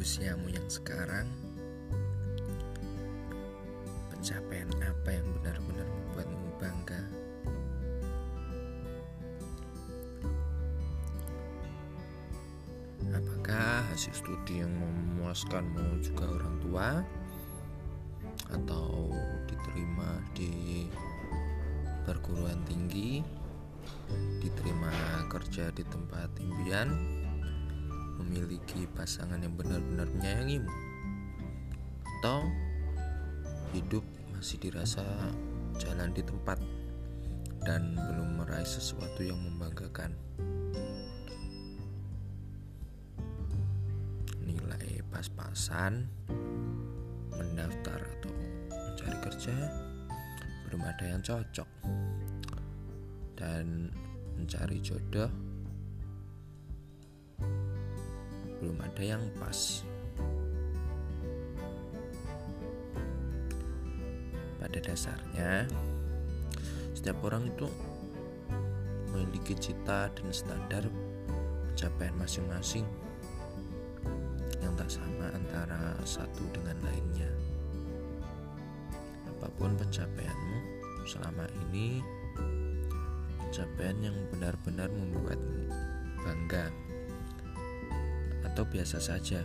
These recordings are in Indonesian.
usiamu yang sekarang, pencapaian apa yang benar-benar membuatmu bangga? Apakah hasil studi yang memuaskanmu juga orang tua? Atau diterima di perguruan tinggi? Diterima kerja di tempat impian? Memiliki pasangan yang benar-benar menyayangimu? Atau hidup masih dirasa jalan di tempat dan belum meraih sesuatu yang membanggakan? pas-pasan mendaftar atau mencari kerja belum ada yang cocok dan mencari jodoh belum ada yang pas pada dasarnya setiap orang itu memiliki cita dan standar pencapaian masing-masing yang tak sama antara satu dengan lainnya. Apa pun pencapaianmu selama ini, pencapaian yang benar-benar membuatmu bangga atau biasa saja.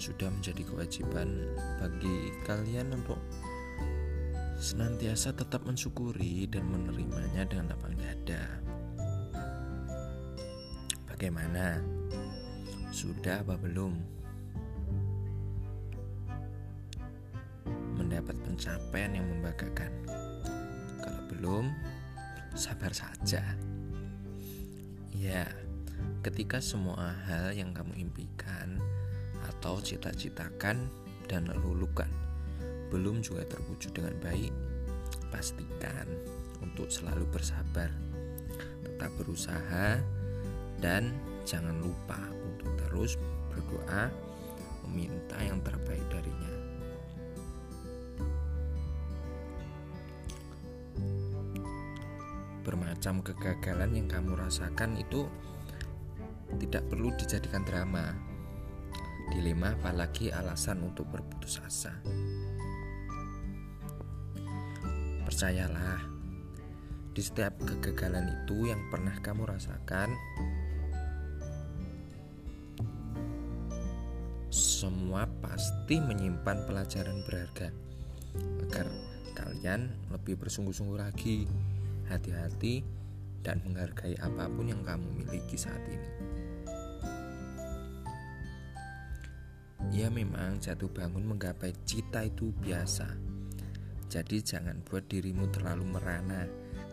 Sudah menjadi kewajiban bagi kalian untuk senantiasa tetap mensyukuri dan menerimanya dengan lapang dada. Bagaimana? Sudah apa belum? Mendapat pencapaian yang membanggakan. Kalau belum, sabar saja. Ya, ketika semua hal yang kamu impikan atau cita-citakan dan lulukan belum juga terwujud dengan baik, pastikan untuk selalu bersabar, tetap berusaha, dan jangan lupa untuk terus berdoa meminta yang terbaik darinya. Bermacam kegagalan yang kamu rasakan itu tidak perlu dijadikan drama. Dilema apalagi alasan untuk berputus asa. Percayalah, di setiap kegagalan itu yang pernah kamu rasakan, semua pasti menyimpan pelajaran berharga agar kalian lebih bersungguh-sungguh lagi, hati-hati dan menghargai apa pun yang kamu miliki saat ini. Ya memang jatuh bangun menggapai cita itu biasa. Jadi jangan buat dirimu terlalu merana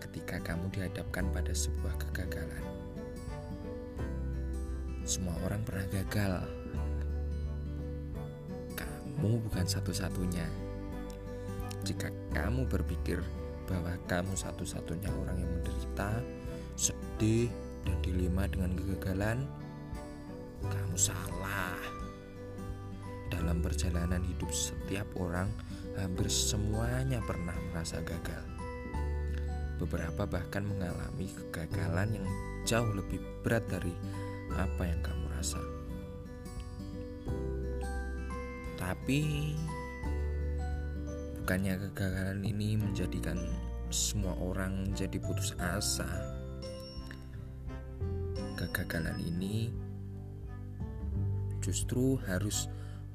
ketika kamu dihadapkan pada sebuah kegagalan. Semua orang pernah gagal, kamu bukan satu-satunya. Jika kamu berpikir bahwa kamu satu-satunya orang yang menderita, sedih, dan dilema dengan kegagalan, kamu salah. Dalam perjalanan hidup setiap orang, hampir semuanya pernah merasa gagal. Beberapa bahkan mengalami kegagalan yang jauh lebih berat dari apa yang kamu rasa. Tapi bukannya kegagalan ini menjadikan semua orang jadi putus asa. Kegagalan ini justru harus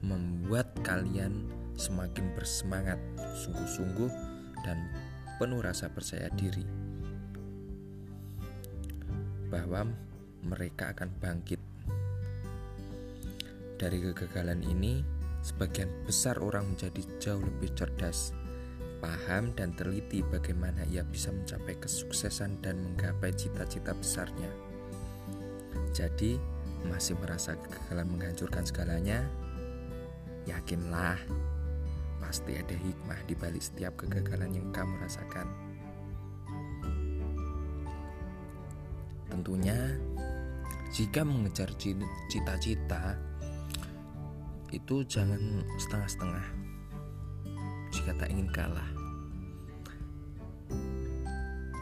membuat kalian semakin bersemangat, sungguh-sungguh dan penuh rasa percaya diri bahwa mereka akan bangkit dari kegagalan ini Sebagian besar orang menjadi jauh lebih cerdas, paham dan teliti bagaimana ia bisa mencapai kesuksesan dan menggapai cita-cita besarnya. Jadi, masih merasa kegagalan menghancurkan segalanya? Yakinlah, pasti ada hikmah di balik setiap kegagalan yang kamu rasakan. Tentunya, jika mengejar cita-cita, itu jangan setengah-setengah. Jika tak ingin kalah.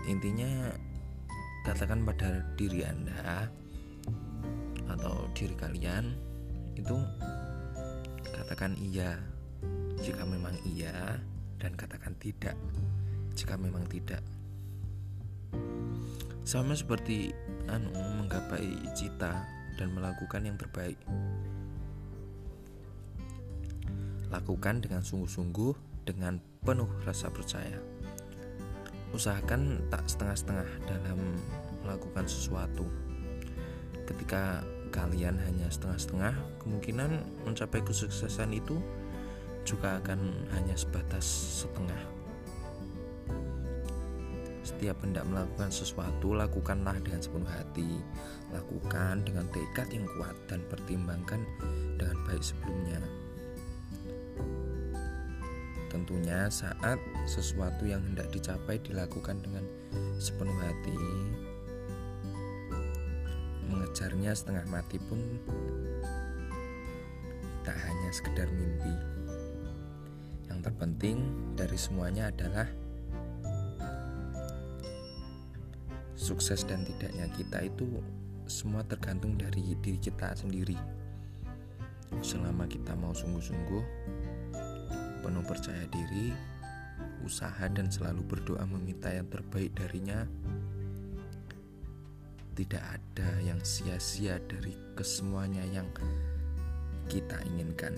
Intinya katakan pada diri Anda atau diri kalian itu katakan iya. Jika memang iya dan katakan tidak. Jika memang tidak. Sama seperti anu menggapai cita dan melakukan yang terbaik lakukan dengan sungguh-sungguh dengan penuh rasa percaya usahakan tak setengah-setengah dalam melakukan sesuatu ketika kalian hanya setengah-setengah kemungkinan mencapai kesuksesan itu juga akan hanya sebatas setengah. Setiap hendak melakukan sesuatu, lakukanlah dengan sepenuh hati. Lakukan dengan tekad yang kuat dan pertimbangkan dengan baik sebelumnya. Tentunya saat sesuatu yang hendak dicapai dilakukan dengan sepenuh hati, mengejarnya setengah mati pun tak hanya sekedar mimpi. Yang terpenting dari semuanya adalah sukses dan tidaknya kita itu semua tergantung dari diri kita sendiri. Selama kita mau sungguh-sungguh, penuh percaya diri, usaha dan selalu berdoa meminta yang terbaik darinya, tidak ada yang sia-sia dari kesemuanya yang kita inginkan.